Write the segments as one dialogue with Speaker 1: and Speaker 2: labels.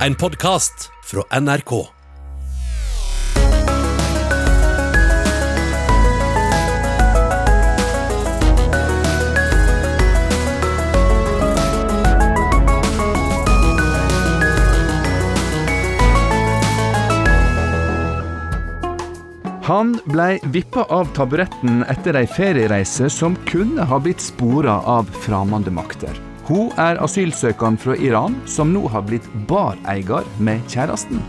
Speaker 1: En podkast fra NRK.
Speaker 2: Han blei vippa av taburetten etter ei feriereise som kunne ha blitt spora av fremmede makter. Hun er asylsøkeren fra Iran som nå har blitt bareier med kjæresten.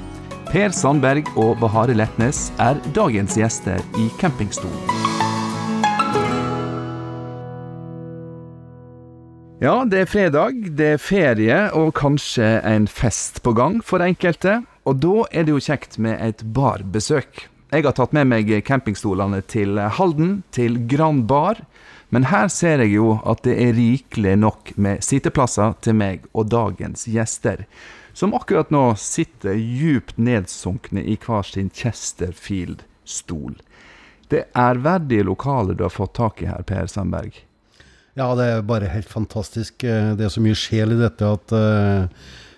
Speaker 2: Per Sandberg og Bahare Letnes er dagens gjester i campingstolen. Ja, det er fredag, det er ferie og kanskje en fest på gang for enkelte. Og da er det jo kjekt med et barbesøk. Jeg har tatt med meg campingstolene til Halden, til Grand Bar. Men her ser jeg jo at det er rikelig nok med sitteplasser til meg og dagens gjester, som akkurat nå sitter djupt nedsunkne i hver sin Chesterfield-stol. Det er verdige lokaler du har fått tak i her, Per Sandberg.
Speaker 3: Ja, det er bare helt fantastisk. Det er så mye sjel i dette at uh,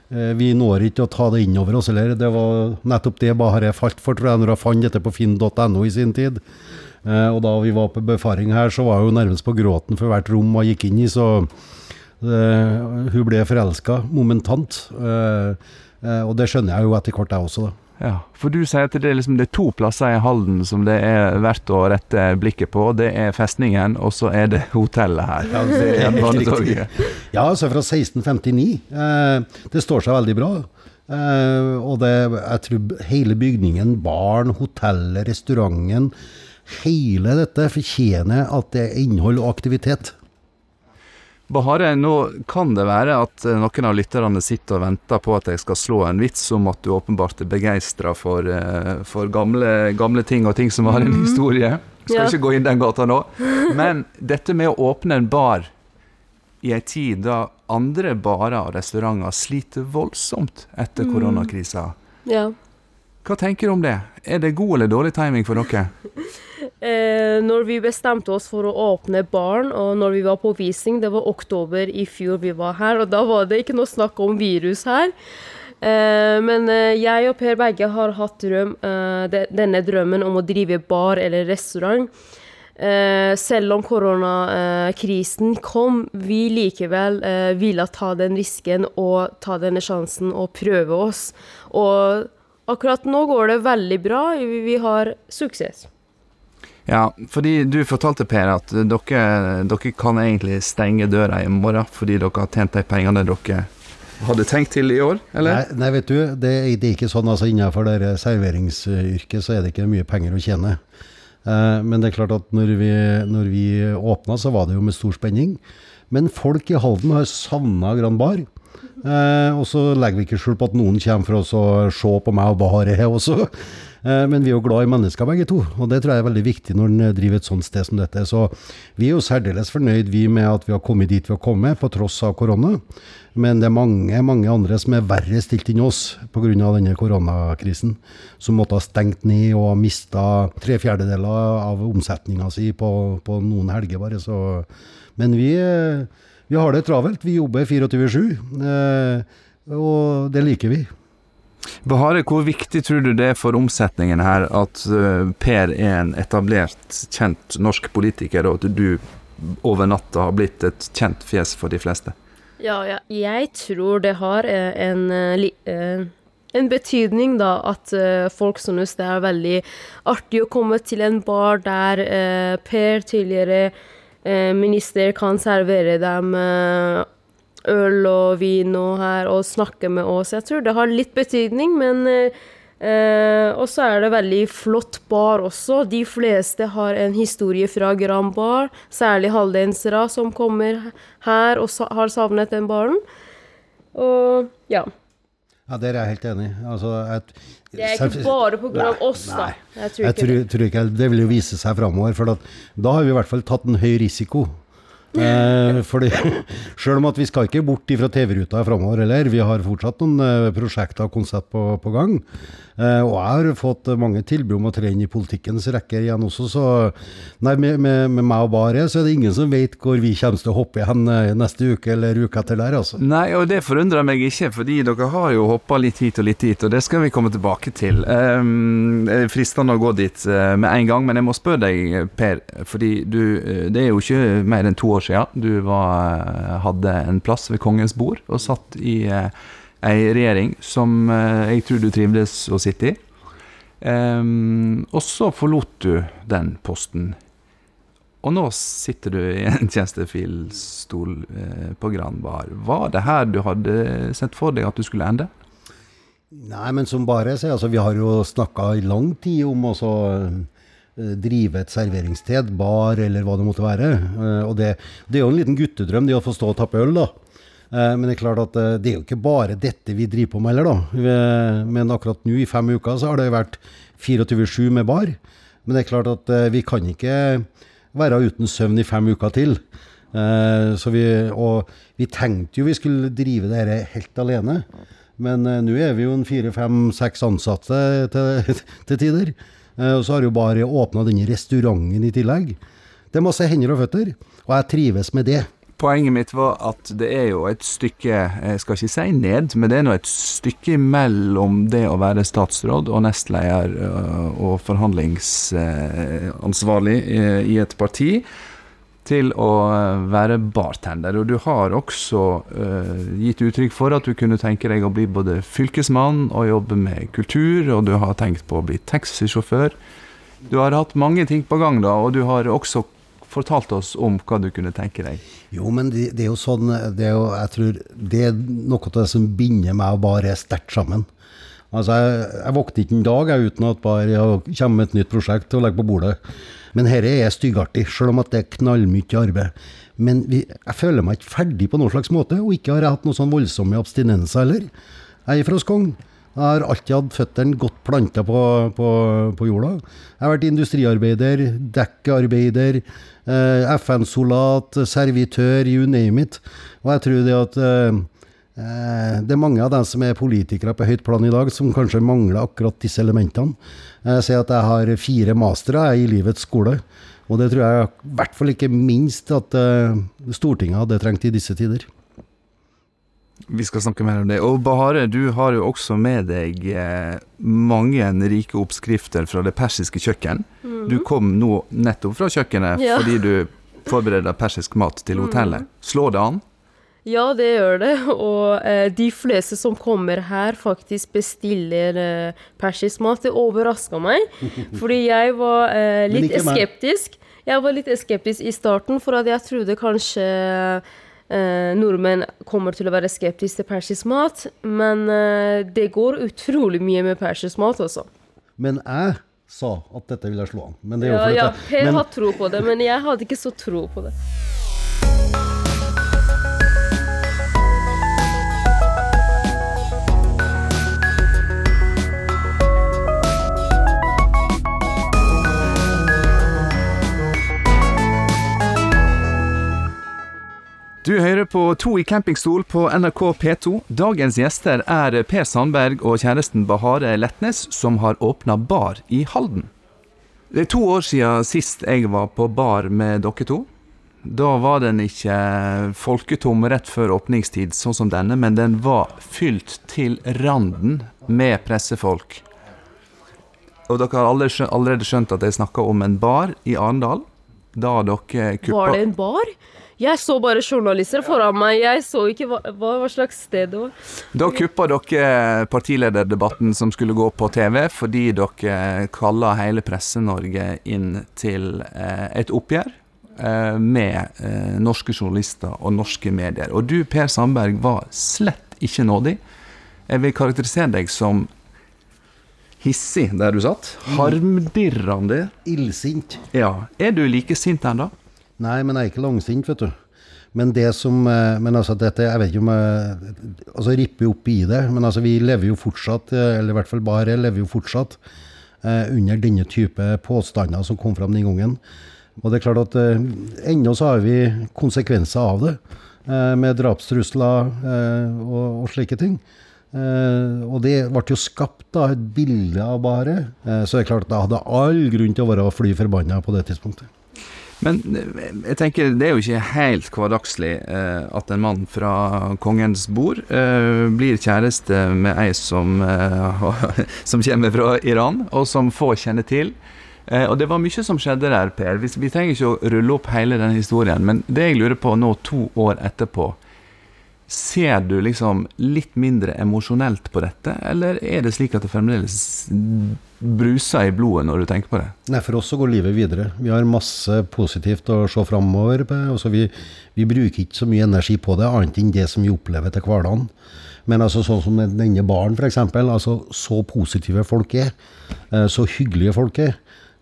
Speaker 3: vi når ikke å ta det innover oss heller. Det var nettopp det Bahareh falt for, tror jeg, når jeg fant dette på finn.no i sin tid. Uh, og da vi var på befaring her, så var hun nærmest på gråten for hvert rom hun gikk inn i. Så uh, hun ble forelska momentant. og det skjønner jeg jo etter hvert, jeg også, da.
Speaker 2: Ja, For du sier at det er, liksom, det er to plasser i Halden som det er verdt å rette blikket på. Det er festningen, og så er det hotellet her.
Speaker 3: Ja, det er helt riktig. Ja, altså fra 1659. Eh, det står seg veldig bra. Eh, og det, jeg tror hele bygningen, baren, hotellet, restauranten Hele dette fortjener at det er innhold og aktivitet.
Speaker 2: Bahare, nå kan det være at eh, noen av lytterne sitter og venter på at jeg skal slå en vits om at du åpenbart er begeistra for, eh, for gamle, gamle, ting og ting som har en historie. Skal ja. ikke gå inn den gata nå. Men dette med å åpne en bar i ei tid da andre barer og restauranter sliter voldsomt etter koronakrisa.
Speaker 4: Ja.
Speaker 2: Hva tenker du om det? Er det god eller dårlig timing for dere?
Speaker 4: Eh, når vi bestemte oss for å åpne baren, og når vi var på visning, det var oktober i fjor vi var her, og da var det ikke noe snakk om virus her. Eh, men eh, jeg og Per begge har hatt drøm, eh, de, denne drømmen om å drive bar eller restaurant. Eh, selv om koronakrisen kom, vi likevel eh, ville ta den risken og ta denne sjansen og prøve oss. Og akkurat nå går det veldig bra. Vi, har suksess.
Speaker 2: Ja, fordi du fortalte, Per, at dere, dere, kan egentlig stenge døra i morgen fordi dere har tjent de pengene dere hadde tenkt til i år, eller?
Speaker 3: Nei, nei vet du, det, det, er ikke sånn. altså Innenfor det serveringsyrket så er det ikke mye penger å tjene. Eh, men det er klart at når vi, når vi åpna, så var det jo med stor spenning. Men folk i Halden har savna Grand Bar. Eh, og så legger vi ikke skjul på at noen kommer for oss å se på meg og bare her også. Eh, men vi er jo glad i mennesker begge to, og det tror jeg er veldig viktig når en driver et sånt sted som dette. Så vi er jo særdeles fornøyd vi med at vi har kommet dit vi har kommet, på tross av korona. Men det er mange mange andre som er verre stilt enn oss pga. denne koronakrisen. Som måtte ha stengt ned og ha mista tre fjerdedeler av omsetninga si på, på, noen helger bare. Så. Men vi, vi har det travelt. Vi jobber 24-7, eh, og det liker vi.
Speaker 2: Bahare, hvor viktig tror du det er for omsetningen her at uh, Per er en etablert, kjent norsk politiker, og at du over natta har blitt et kjent fjes for de fleste?
Speaker 4: Ja, ja. jeg tror det har uh, en, en betydning, da, at folk synes det er veldig artig å komme til en bar der Per, tidligere minister, kan servere dem øl og vin og her og snakke med oss. Jeg tror det har litt betydning, men eh, Og så er det veldig flott bar også. De fleste har en historie fra Grand Bar, særlig haldensere som kommer her og har savnet den baren. Og ja.
Speaker 3: Ja, Der er jeg helt enig. Altså, jeg,
Speaker 4: det er ikke bare pga. oss, da.
Speaker 3: Jeg tror jeg tror, det. Tror ikke det vil jo vise seg framover. For da har vi i hvert fall tatt en høy risiko. Eh, fordi, selv om at vi skal ikke bort fra TV-ruta framover heller, vi har fortsatt noen eh, prosjekter og konsept på, på, gang. Eh, og jeg har fått mange tilbud om å tre inn i politikkens rekker igjen også, så nei, med, med, med meg og Bare så er det ingen som vet hvor vi kommer til å hoppe igjen eh, neste uke eller uka etter der, altså.
Speaker 2: Nei, og det forundrer meg ikke, fordi dere har jo hoppa litt hit og litt dit, og det skal vi komme tilbake til. Um, fristende å gå dit uh, med en gang, men jeg må spørre deg, Per, fordi du Det er jo ikke mer enn to år siden du var, hadde en plass ved kongens bord og satt i ei regjering som eh, jeg tror du trivdes å sitte i. Um, og så forlot du den posten. Og nå sitter du i en tjenestefilstol eh, på Gran Bar. Var det her du hadde sett for deg at du skulle ende?
Speaker 3: Nei, men som bare sier, altså vi har jo snakka i lang tid om å eh, drive et serveringssted, bar eller hva det måtte være. Og det, det, er jo en liten guttedrøm, det å få stå og tappe øl, da. Eh, men det er klart at eh, det er jo ikke bare dette vi driver på med heller, da. Men akkurat nå, i fem uker, så har det vært 24-7 med bar. Men det er klart at eh, vi kan ikke være uten søvn i fem uker til. Så vi, og vi tenkte jo vi skulle drive dette helt alene. Men nå er vi jo en fire-fem-seks ansatte til, til tider. Og så har jo bare åpna denne restauranten i tillegg. Det er masse hender og føtter, og jeg trives med det.
Speaker 2: Poenget mitt var at det er jo et stykke, jeg skal ikke si ned, men det er nå et stykke mellom det å være statsråd og nestleder øh, og forhandlingsansvarlig i et parti, til å øh, være bartender. Og du har også gitt uttrykk for at du kunne tenke deg å bli både fylkesmann og jobbe med kultur, og du har tenkt på å bli taxisjåfør. Du har hatt mange ting på gang, da, og du har også fortalt oss om hva du kunne tenke deg.
Speaker 3: Jo, men det, det er jo sånn det er jo, Jeg tror det er noe av det som binder meg og bare sterkt sammen. Altså, Jeg, jeg våkner ikke en dag jeg, uten at jeg kommer med et nytt prosjekt og legger på bordet. Men dette er styggartig, selv om at det er knallmye arbeid. Men vi, jeg føler meg ikke ferdig på noen slags måte, og ikke har jeg hatt noen sånn voldsomme abstinenser heller. Jeg er fra Skogn. Jeg har alltid hatt føttene godt planta på, på, på, jorda. Jeg har vært industriarbeider, dekkearbeider, eh, FN-soldat, servitør, you name it. Og jeg tror det at eh, eh, det er mange av dem som er politikere på høyt plan i dag, som kanskje mangler akkurat disse elementene. Jeg sier at jeg har fire mastere i livets skole. Og det tror jeg i hvert fall ikke minst at eh, Stortinget hadde trengt i disse tider.
Speaker 2: Vi skal snakke mer om det. Og Bahare, du har jo også med deg eh, mange rike oppskrifter fra det persiske kjøkken. Mm. Du kom nå nettopp fra kjøkkenet ja. fordi du forbereder persisk mat til hotellet. Mm. Slår det an?
Speaker 4: Ja, det gjør det. Og eh, de fleste som kommer her, faktisk bestiller eh, persisk mat. Det overraska meg, fordi jeg var eh, litt skeptisk. Jeg var litt skeptisk i starten, for at jeg trodde kanskje eh, nordmenn kommer til å være skeptiske til persisk mat, men eh, det går utrolig mye med persisk mat også.
Speaker 3: Men jeg sa at dette ville slå an.
Speaker 4: Men det er jo ja, ja, Per har tro på det, men jeg hadde ikke så tro på det.
Speaker 2: På To i campingstol på NRK P2. Dagens gjester er Per Sandberg og kjæresten Bahare Letnes, som har åpna bar i Halden. Det er to år siden sist jeg var på bar med dere to. Da var den ikke folketom rett før åpningstid, sånn som denne, men den var fylt til randen med pressefolk. Og dere har allerede skjønt at jeg snakker om en bar i Arendal. Da dere kuppa
Speaker 4: Var det en bar? Jeg så bare journalister foran meg, jeg så ikke hva, hva slags sted det var.
Speaker 2: Da kuppa dere partilederdebatten som skulle gå på TV, fordi dere kalla hele Presse-Norge inn til eh, et oppgjør eh, med eh, norske journalister og norske medier. Og du, Per Sandberg, var slett ikke nådig. Jeg vil karakterisere deg som hissig der du satt. Harmdirrende.
Speaker 3: Illsint.
Speaker 2: Ja. Er du like sint ennå?
Speaker 3: Nei, men jeg er ikke langsint, vet du. Men det som eh, Men altså, dette Jeg vet ikke om jeg Altså, ripper opp i det. Men altså, vi lever jo fortsatt, eh, eller i hvert fall bare lever jo fortsatt, eh, under denne type påstander som kom fram den gangen. Og det er klart at eh, ennå så har vi konsekvenser av det. Eh, med drapstrusler eh, og, og, slike ting. Eh, og det ble jo skapt da et bilde av Bahareh, Eh, så det er klart at jeg hadde all grunn til å være fly forbanna på det tidspunktet.
Speaker 2: Men eh, jeg tenker det er jo ikke helt hverdagslig eh, at en mann fra kongens bord eh, blir kjæreste med ei som, eh, som kommer fra Iran, og som få kjenner til. Eh, og det var mye som skjedde der, Per. Vi, vi trenger ikke å rulle opp hele den historien, men det jeg lurer på nå, to år etterpå, Ser du liksom litt mindre emosjonelt på dette, eller er det slik at det fremdeles bruser i blodet når du tenker på det?
Speaker 3: Nei, For oss så går livet videre. Vi har masse positivt å se framover Altså, vi, vi, bruker ikke så mye energi på det, annet enn det som vi opplever til hverdagen. Men altså, sånn som denne baren, f.eks. Altså, så positive folk er. Eh, så hyggelige folk er.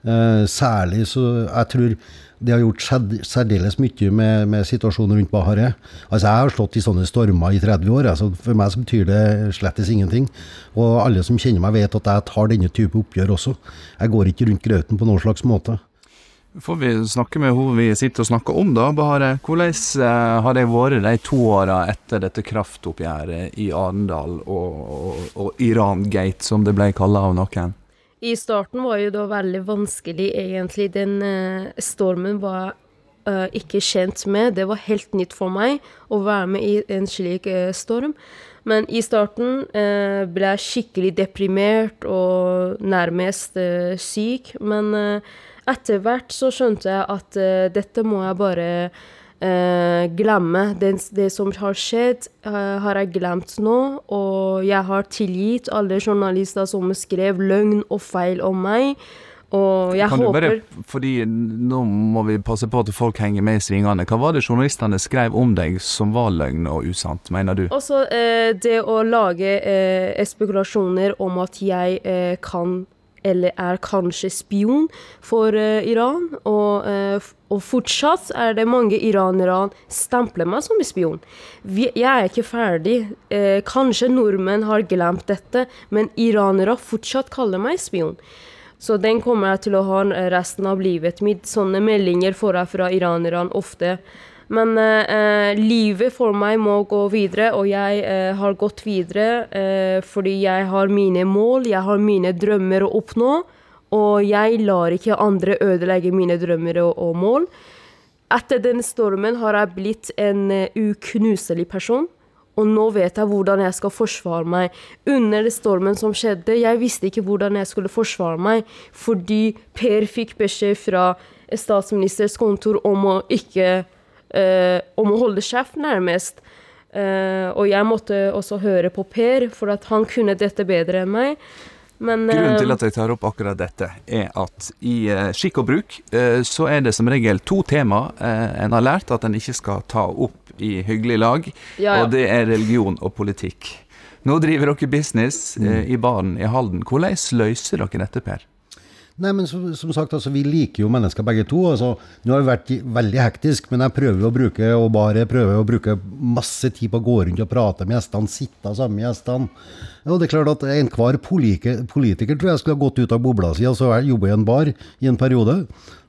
Speaker 3: Eh, særlig så Jeg tror det har gjort særdeles mye med, med, situasjonen rundt Bahareh. Altså, jeg har slått i sånne stormer i 30 år. Altså, for meg så betyr det slettes ingenting. Og alle som kjenner meg, vet at jeg tar denne type oppgjør også. Jeg går ikke rundt grøten på noen slags måte.
Speaker 2: Får vi snakke med hun vi sitter og snakker om, da, Bahareh. Hvordan eh, har det vært de to åra etter dette kraftoppgjøret i Arendal og, og, og Iran-gate, som det ble kalla av noen?
Speaker 4: I starten var jo det veldig vanskelig, egentlig. Den uh, stormen var uh, ikke kjent med. Det var helt nytt for meg å være med i en slik uh, storm. Men i starten ble jeg skikkelig deprimert og nærmest syk. Men etter hvert så skjønte jeg at dette må jeg bare eh, glemme. Det, det, som har skjedd, uh, har jeg glemt nå. Og jeg har tilgitt alle journalister som skrev løgn og feil om meg. Og jeg kan håper du bare,
Speaker 2: fordi Nå må vi passe på at folk henger med i svingene. Hva var det journalistene skrev om deg som var løgn og usant, mener du?
Speaker 4: Også uh, det å lage spekulasjoner om at jeg kan eller er kanskje spion for uh, Iran. Og, uh, og, fortsatt er det mange iranere stempler meg som spion. Vi, jeg er ikke ferdig. Uh, kanskje nordmenn har glemt dette, men iranere fortsatt kaller meg spion. Så den kommer jeg til å ha resten av livet mitt. Sånne meldinger får jeg fra iranerne ofte. Men eh, livet for meg må gå videre, og jeg eh, har gått videre eh, fordi jeg har mine mål, jeg har mine drømmer å oppnå. Og jeg lar ikke andre ødelegge mine drømmer og, og mål. Etter den stormen har jeg blitt en uh, uknuselig person. Og nå vet jeg hvordan jeg skal forsvare meg. Under stormen som skjedde, jeg visste ikke hvordan jeg skulle forsvare meg, fordi Per fikk beskjed fra statsministerens kontor om å ikke uh, om å holde kjeft, nærmest. Eh, og jeg måtte også høre på Per, for at han kunne dette bedre enn meg.
Speaker 2: Men, Grunnen til eh, at jeg tar opp akkurat dette, er at i uh, skikk og bruk uh, så er det som regel to tema en har lært at en ikke skal ta opp i hyggelig lag, ja, ja. og det er religion og politikk. Nå driver dere business mm. i baren i Halden. Hvordan løser dere dette, Per?
Speaker 3: Nei, men som, som sagt, altså, Vi liker jo mennesker begge to. altså, Nå har det vært veldig hektisk, men jeg prøver å bruke og bare prøver å bruke masse tid på å gå rundt og prate med gjestene, sitte sammen med gjestene. Og det er klart at Enhver politiker, politiker tror jeg skulle ha gått ut av bobla si og så jobbe i en bar i en periode.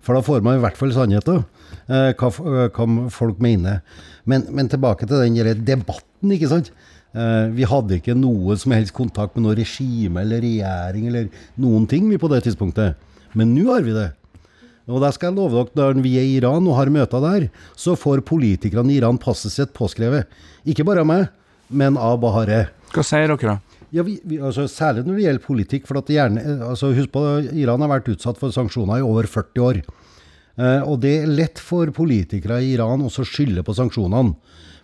Speaker 3: For da får man i hvert fall sannheten, eh, hva, hva, folk mener. Men, men tilbake til den debatten. ikke sant? Eh, vi hadde ikke noe som helst kontakt med noe regime eller regjering eller noen ting vi på det tidspunktet. Men nå har vi det. Og der skal jeg love dere, når vi er i Iran og har møter der, så får politikerne i Iran passet sitt påskrevet. Ikke bare av meg, men av Bahareh.
Speaker 2: Hva sier dere da?
Speaker 3: Ja, vi, vi, altså, Særlig når det gjelder politikk. for gjerne, altså, Husk på Iran har vært utsatt for sanksjoner i over 40 år. Eh, og det er lett for politikere i Iran også å skylde på sanksjonene.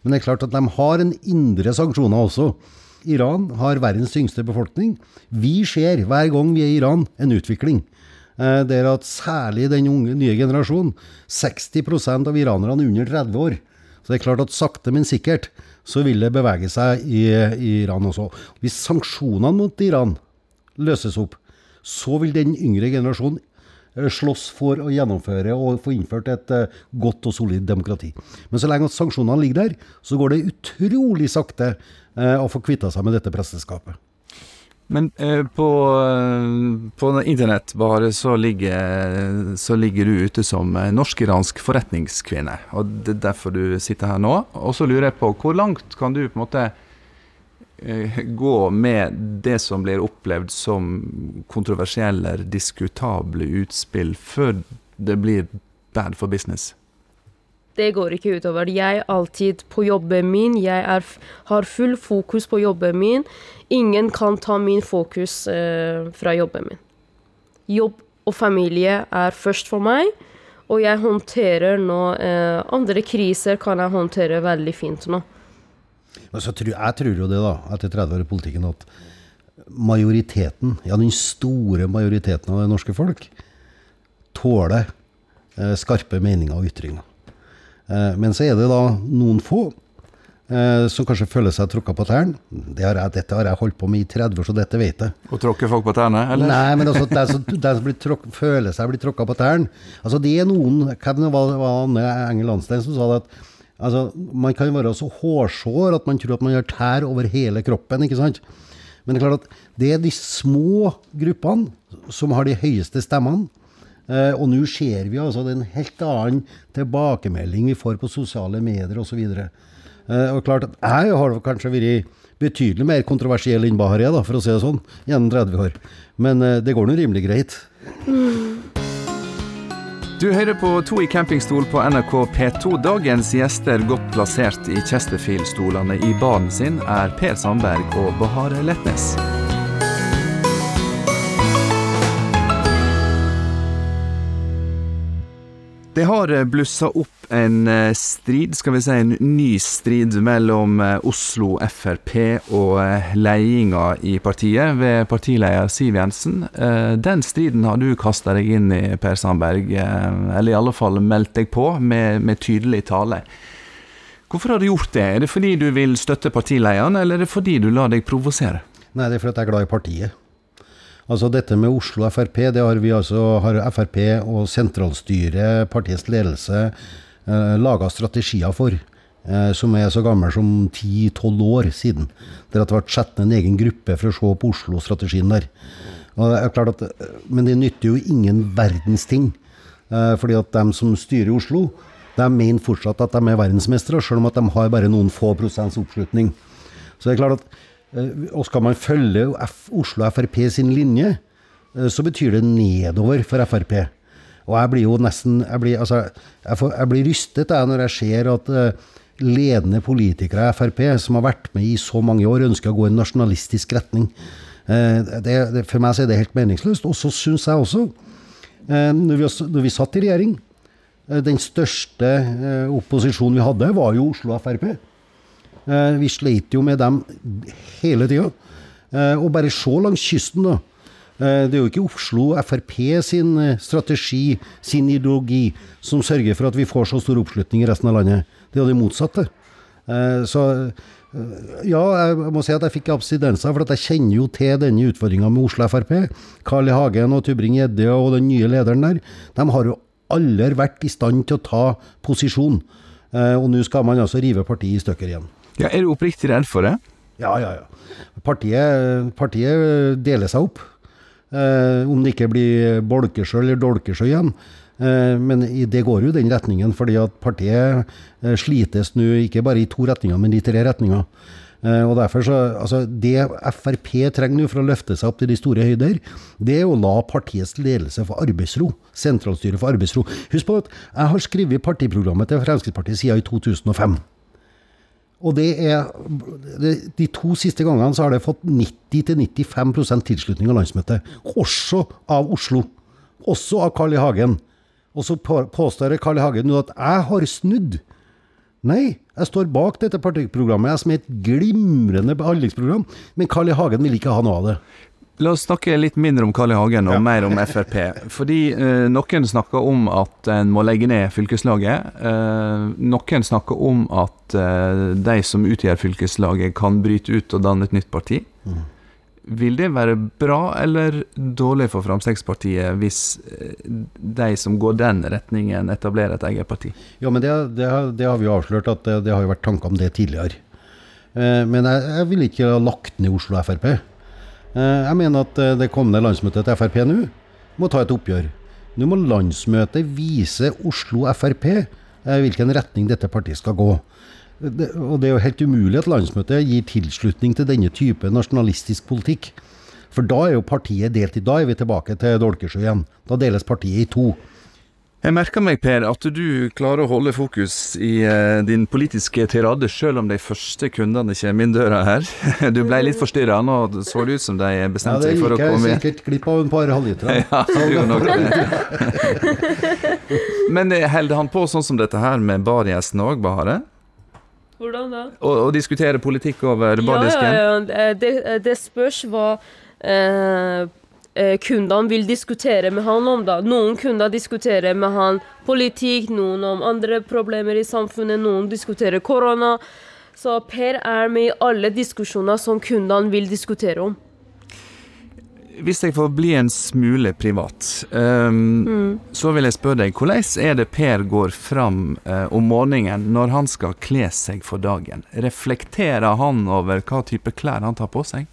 Speaker 3: Men det er klart at de har en indre sanksjoner også. Iran har verdens yngste befolkning. Vi ser hver gang vi er i Iran, en utvikling. Eh, det er at særlig den unge, nye generasjonen, 60% av iranerne under 30 år. Så det er klart at sakte, men sikkert så vil det bevege seg i, i Iran også. Hvis sanksjonene mot Iran løses opp, så vil den yngre generasjonen slåss for å gjennomføre og få innført et uh, godt og solid demokrati. Men så lenge at sanksjonene ligger der, så går det utrolig sakte uh, å få kvitta seg med dette presteskapet.
Speaker 2: Men på, på internett bare så ligger, så ligger, du ute som norsk-iransk forretningskvinne. Og det er derfor du sitter her nå. Og så lurer jeg på, hvor langt kan du på en måte eh, gå med det som blir opplevd som kontroversielle diskutable utspill, før det blir bad for business?
Speaker 4: Det går ikke utover. Jeg er alltid på jobben min. Jeg er, har full fokus på jobben min. Ingen kan ta min fokus eh, fra jobben min. Jobb og familie er først for meg, og jeg håndterer nå eh, Andre kriser kan jeg håndtere veldig fint nå.
Speaker 3: Altså, jeg tror jo det, da, etter 30 år i politikken, at majoriteten, ja den store majoriteten av det norske folk, tåler eh, skarpe meninger og ytringer. Eh, men så er det da noen få eh, som kanskje føler seg tråkka på tærne. Det dette har jeg holdt på med i 30 år, så dette vet jeg.
Speaker 2: Å tråkke folk på tærne, eller?
Speaker 3: Nei, men altså, de som, de som tråk, føler seg blir tråkka på tærne altså, Det er noen Hva var det Anne Engel Landstein som sa det at altså, man kan være så hårsår at man tror at man har tær over hele kroppen. ikke sant? Men det er klart at det er de små gruppene som har de høyeste stemmene. Eh, og nå ser vi altså en helt annen tilbakemelding vi får på sosiale medier osv. Eh, og klart at jeg har kanskje vært betydelig mer kontroversiell enn Bahar er, for å si det sånn, gjennom 30 år. Men eh, det går nå rimelig greit.
Speaker 2: Du hører på To i campingstol på NRK P2. Dagens gjester godt plassert i Chesterfield-stolene i baren sin er Per Sandberg og Bahare Letnes. Det har eh, blussa opp en eh, strid, skal vi si en ny strid, mellom eh, Oslo Frp og ledelsen i partiet ved partileder Siv Jensen. Den striden har du kasta deg inn i, Per Sandberg, eller i alle fall meldt deg på med, med tydelig tale. Hvorfor har du gjort det? Er det fordi du vil støtte partilederen, eller er det fordi du lar deg provosere?
Speaker 3: Nei, det er fordi jeg er glad i partiet. Altså dette med Oslo Frp, det har vi altså har Frp og sentralstyret, partiets ledelse, eh, laga strategier for. Eh, som er så gammel som 10-12 år siden. Der det ble satt ned en egen gruppe for å se på Oslo-strategien der. Og det er klart At, men det nytter jo ingen verdens ting. Eh, fordi at de som styrer Oslo, de mener fortsatt at de er verdensmestere, selv om at de har bare noen få prosents oppslutning. Så det er klart at Eh, og skal man følge Oslo Frp sin linje, eh, så betyr det nedover for Frp. Og jeg blir jo nesten Jeg blir, altså, jeg får, jeg blir rystet jeg, når jeg ser at uh, ledende politikere i Frp, som har vært med i så mange år, ønsker å gå i en nasjonalistisk retning. Det, det, for meg så er det helt meningsløst. Og så syns jeg også, når, vi, når, vi, satt i regjering Den største opposisjonen vi hadde, var jo Oslo Frp. Eh, vi sleit jo med dem hele tida. Eh, og bare se langs kysten, da. Eh, det er jo ikke Oslo Frp sin strategi, sin ideologi, som sørger for at vi får så stor oppslutning i resten av landet. Det er jo det motsatte. Så ja, jeg må si at jeg fikk abstinenser, for jeg kjenner jo til denne utfordringa med Oslo Frp. Carl I. Hagen og Tubring-Gjedde og den nye lederen der, de har jo aldri vært i stand til å ta posisjon. Og nå skal man altså rive partiet i stykker igjen.
Speaker 2: Ja, Er du oppriktig redd for det?
Speaker 3: Ja, ja, ja. Partiet, partiet deler seg opp. Eh, om det ikke blir Bolkesjø eller Dolkesjø igjen. Eh, men det går jo den retningen, fordi at partiet eh, slites nå ikke bare i to retninger, men i tre retninger. Eh, og derfor så, altså Det Frp trenger nå for å løfte seg opp til de store høyder, det er å la partiets ledelse få arbeidsro. Sentralstyret få arbeidsro. Husk på at jeg har skrevet partiprogrammet til Fremskrittspartiet siden i 2005. Og det er De to siste gangene så har det fått 90-95% tilslutning av landsmøtet. Også av Oslo. Også av Carl I. Hagen. Og så påstår Carl I. Hagen nå at jeg har snudd. Nei, jeg står bak dette partiprogrammet som er et glimrende behandlingsprogram, men Carl I. Hagen vil ikke ha noe av det.
Speaker 2: La oss snakke litt mindre om Carl I. Hagen og ja. mer om Frp. Fordi eh, noen snakker om at en må legge ned fylkeslaget. Eh, noen snakker om at eh, de som utgjør fylkeslaget kan bryte ut og danne et nytt parti. Mm. Vil det være bra eller dårlig for Frp hvis eh, de som går den retningen, etablerer et eget parti?
Speaker 3: Ja, men det, det, det har vi jo avslørt at det, det, har jo vært tanker om det tidligere. Eh, men jeg, jeg vil ikke ha lagt ned Oslo Frp. Eh, jeg mener at eh, det kommende landsmøtet til Frp nå må ta et oppgjør. Nå må landsmøtet vise Oslo Frp eh, hvilken retning dette partiet skal gå. og det er jo helt umulig at landsmøtet gir tilslutning til denne type nasjonalistisk politikk. For da er jo partiet delt i. Da er vi tilbake til Dolkesjø igjen. Da deles partiet i to.
Speaker 2: Jeg merker meg, Per, at du klarer å holde fokus i uh, din politiske tirade, selv om de første kundene kommer inn døra her. Du ble litt forstyrra. Nå så det ut som de
Speaker 3: Ja,
Speaker 2: bestemte
Speaker 3: seg
Speaker 2: seg for å komme inn.
Speaker 3: Det gikk jeg sikkert glipp av en par halvlitere.
Speaker 2: Ja, det gjorde nok det. Men eh, holder han på sånn som dette her med bargjesten òg, Bahare?
Speaker 4: Hvordan da?
Speaker 2: Og, og diskutere politikk over bardisken?
Speaker 4: Ja, ja, ja. Det, det spørs hva eh, eh, kundene vil diskutere med han om. da. Noen kunder diskuterer med han politikk, noen om andre problemer i samfunnet, noen diskuterer korona. Så Per er med i alle diskusjoner som kundene vil diskutere om.
Speaker 2: Hvis jeg får bli en smule privat, ehm, så vil jeg spørre deg, hvordan er det Per går fram uh, om morgenen når han skal kle seg for dagen? Reflekterer han over hva type klær han tar på seg?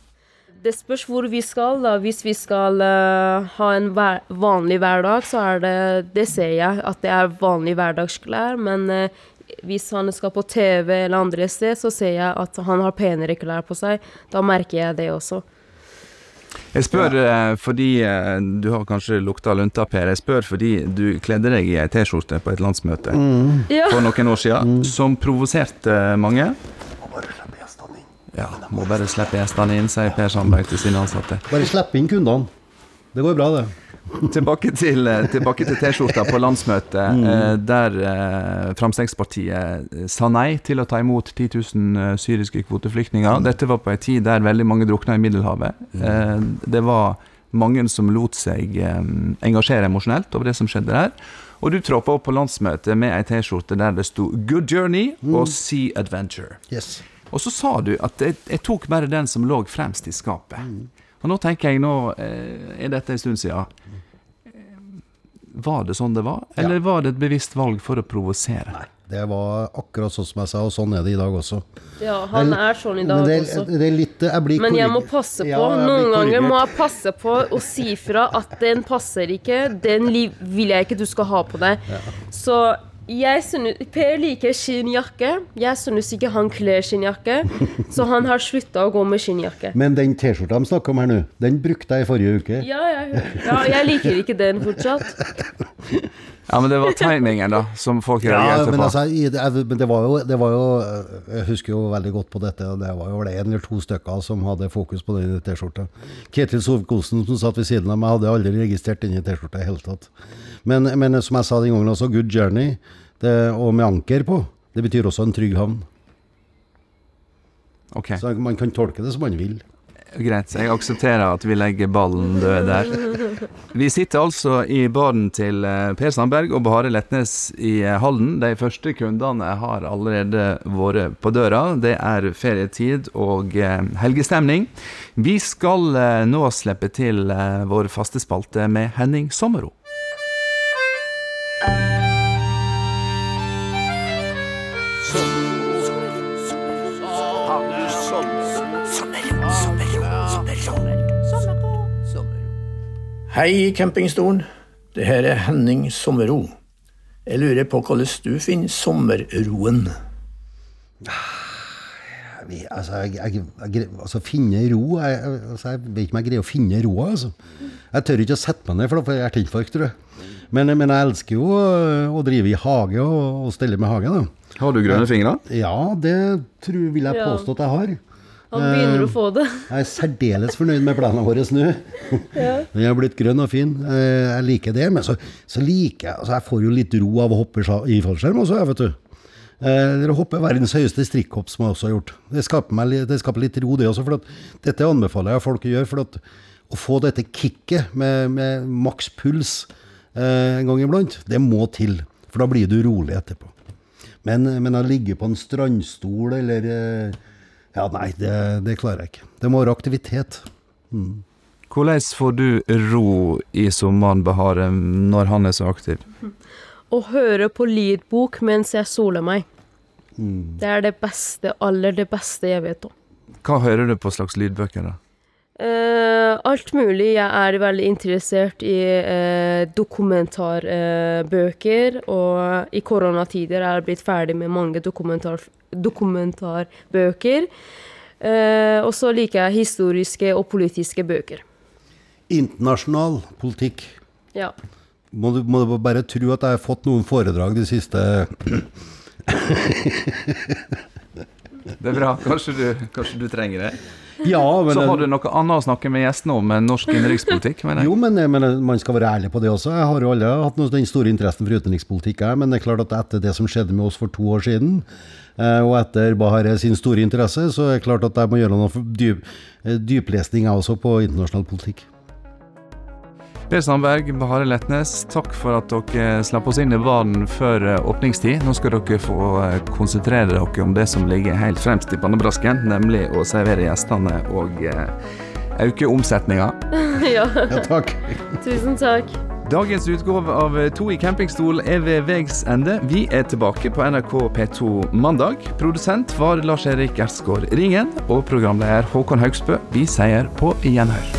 Speaker 4: Det spørs hvor vi skal. da. Hvis vi skal uh, ha en hver, vanlig hverdag, så er det Det ser jeg at det er vanlig hverdagsklær. Men uh, hvis han skal på TV eller andre sted, så ser jeg at han har penere klær på seg. Da merker jeg det også.
Speaker 2: Jeg spør ja. fordi eh, du har kanskje lukta lunta, Per. Jeg spør fordi du kledde deg i ei T-skjorte på et landsmøte
Speaker 4: mm.
Speaker 2: for noen år siden, som provoserte mange. Ja, må bare slippe gjestene inn, sier Per Sandberg til sine ansatte.
Speaker 3: Bare slipp inn kundene. Det går bra, det.
Speaker 2: Tilbake til, eh, tilbake til T-skjorta på landsmøtet, mm. der eh, Fremskrittspartiet eh, sa nei til å ta imot 10 000 eh, syriske kvoteflyktninger. Dette var på en tid der veldig mange drukna i Middelhavet. Eh, det var mange som lot seg eh, engasjere emosjonelt over det som skjedde der. Og du troppa opp på landsmøtet med ei T-skjorte der det sto 'Good Journey' og 'Sea Adventure'.
Speaker 3: Yes.
Speaker 2: Og så sa du at jeg, jeg tok bare den som lå fremst i skapet. Og nå tenker jeg, nå eh, er dette en stund siden. Var det sånn det var, eller var det et bevisst valg for å provosere?
Speaker 3: Nei, det var akkurat sånn som jeg sa, og sånn er det i dag også.
Speaker 4: Ja, han er sånn i dag
Speaker 3: det,
Speaker 4: også.
Speaker 3: det er litt jeg blir
Speaker 4: Men jeg må passe på.
Speaker 3: Ja,
Speaker 4: Noen ganger må jeg passe på å si fra at den passer ikke. Den vil jeg ikke du skal ha på deg. Så jeg synes, Per liker skinnjakke. Jeg synes ikke han kler skinnjakke. Så han har slutta å gå med skinnjakke.
Speaker 3: Men den T-skjorta de snakker om her nå, den brukte jeg i forrige uke.
Speaker 4: Ja, jeg, ja, jeg liker ikke den fortsatt.
Speaker 2: Ja, men det var timingen, da, som folk
Speaker 3: Ja,
Speaker 2: reagerte
Speaker 3: men,
Speaker 2: på.
Speaker 3: altså, men det var, jo, det var jo Jeg husker jo veldig godt på dette. og Det var jo en eller to stykker som hadde fokus på den T-skjorta. Ketil Solvik-Olsen som satt ved siden av meg, hadde aldri registrert denne T-skjorta i hele tatt. Men, men som jeg sa den gangen også, Good Journey, det, og med anker på, det betyr også en trygg havn.
Speaker 2: Okay.
Speaker 3: Så man kan tolke det som man vil.
Speaker 2: Greit, jeg aksepterer at vi legger ballen død der. Vi sitter altså i baren til eh, Per Sandberg og Bahare Letnes i eh, Halden. De første kundene har allerede vært på døra. Det er ferietid og eh, helgestemning. Vi skal nå slippe til vår faste spalte med Henning Sommero.
Speaker 5: Hei, campingstolen. Det her er Henning Sommerro. Jeg lurer på hvordan du finner sommerroen.
Speaker 3: Vi- Altså, jeg, jeg, jeg, altså finne ro jeg, jeg- altså, jeg vet ikke om jeg greier å finne roa. Altså. Jeg tør ikke å sette meg ned, for da får jeg hjerteinfarkt, tror jeg. Men, men jeg elsker jo å, å drive i hage og, og stelle med hage. Da.
Speaker 2: Har du grønne fingre?
Speaker 3: Ja, det tror, vil jeg påstå at jeg har.
Speaker 4: Han begynner å få det.
Speaker 3: Jeg er særdeles fornøyd med planene våre nå. Den har blitt grønn og fin. Eh, Jeg liker det. Men så, så liker jeg altså Jeg får jo litt ro av å hoppe i fallskjerm også, jeg, vet du. Eh, å hoppe verdens høyeste strikkhopp, som jeg også har gjort. Det skaper, meg, det skaper litt ro, det også. For dette anbefaler jeg folk å gjøre. For at å få dette kicket med, med maks puls eh, en gang iblant, det må til. For da blir du rolig etterpå. Men, men å ligge på en strandstol eller eh, Ja, nei, det, det klarer jeg ikke. Det må være aktivitet.
Speaker 2: Hvordan får du ro i sommeren, Bahare, når han er så aktiv?
Speaker 4: Å høre på lydbok mens jeg soler meg. Det er det beste, aller det beste jeg vet om.
Speaker 2: Hva hører du på slags lydbøker, da?
Speaker 4: Eh, alt mulig. Jeg er veldig interessert i uh, dokumentarbøker, og i koronatider er jeg blitt ferdig med mange dokumentar, dokumentarbøker. Uh, og så liker jeg historiske og politiske bøker.
Speaker 3: Internasjonal politikk.
Speaker 4: Ja.
Speaker 3: Må du, må du bare tro at jeg har fått noen foredrag de siste
Speaker 2: Det er bra. Kanskje du, kanskje du trenger det.
Speaker 3: Ja, men
Speaker 2: Så har du noe annet å snakke med gjestene om enn norsk innenrikspolitikk?
Speaker 3: Jo, men, men man skal være ærlig på det også. Jeg har jo aldri hatt den store interessen for utenrikspolitikk, jeg. Men det er klart at etter det som skjedde med oss for to år siden, eh, og etter Bahareh sin store interesse, så er det klart at jeg må gjøre noe dyp, eh, dyplesning jeg også på internasjonal politikk.
Speaker 2: Per Sandberg, Bahare Letnes, takk for at dere slapp oss inn i baren før eh, åpningstid. Nå skal dere få eh, konsentrere dere om det som ligger helt fremst i pannebrasken, nemlig å servere gjestene og eh, øke omsetninga.
Speaker 4: ja.
Speaker 3: Ja, takk.
Speaker 4: Tusen takk.
Speaker 2: Dagens utgave av To i campingstol er ved veis ende. Vi er tilbake på NRK P2 mandag. Produsent var Lars-Erik Ersgaard Ringen, og programleder Håkon Haugsbø. Vi sier på gjenhør.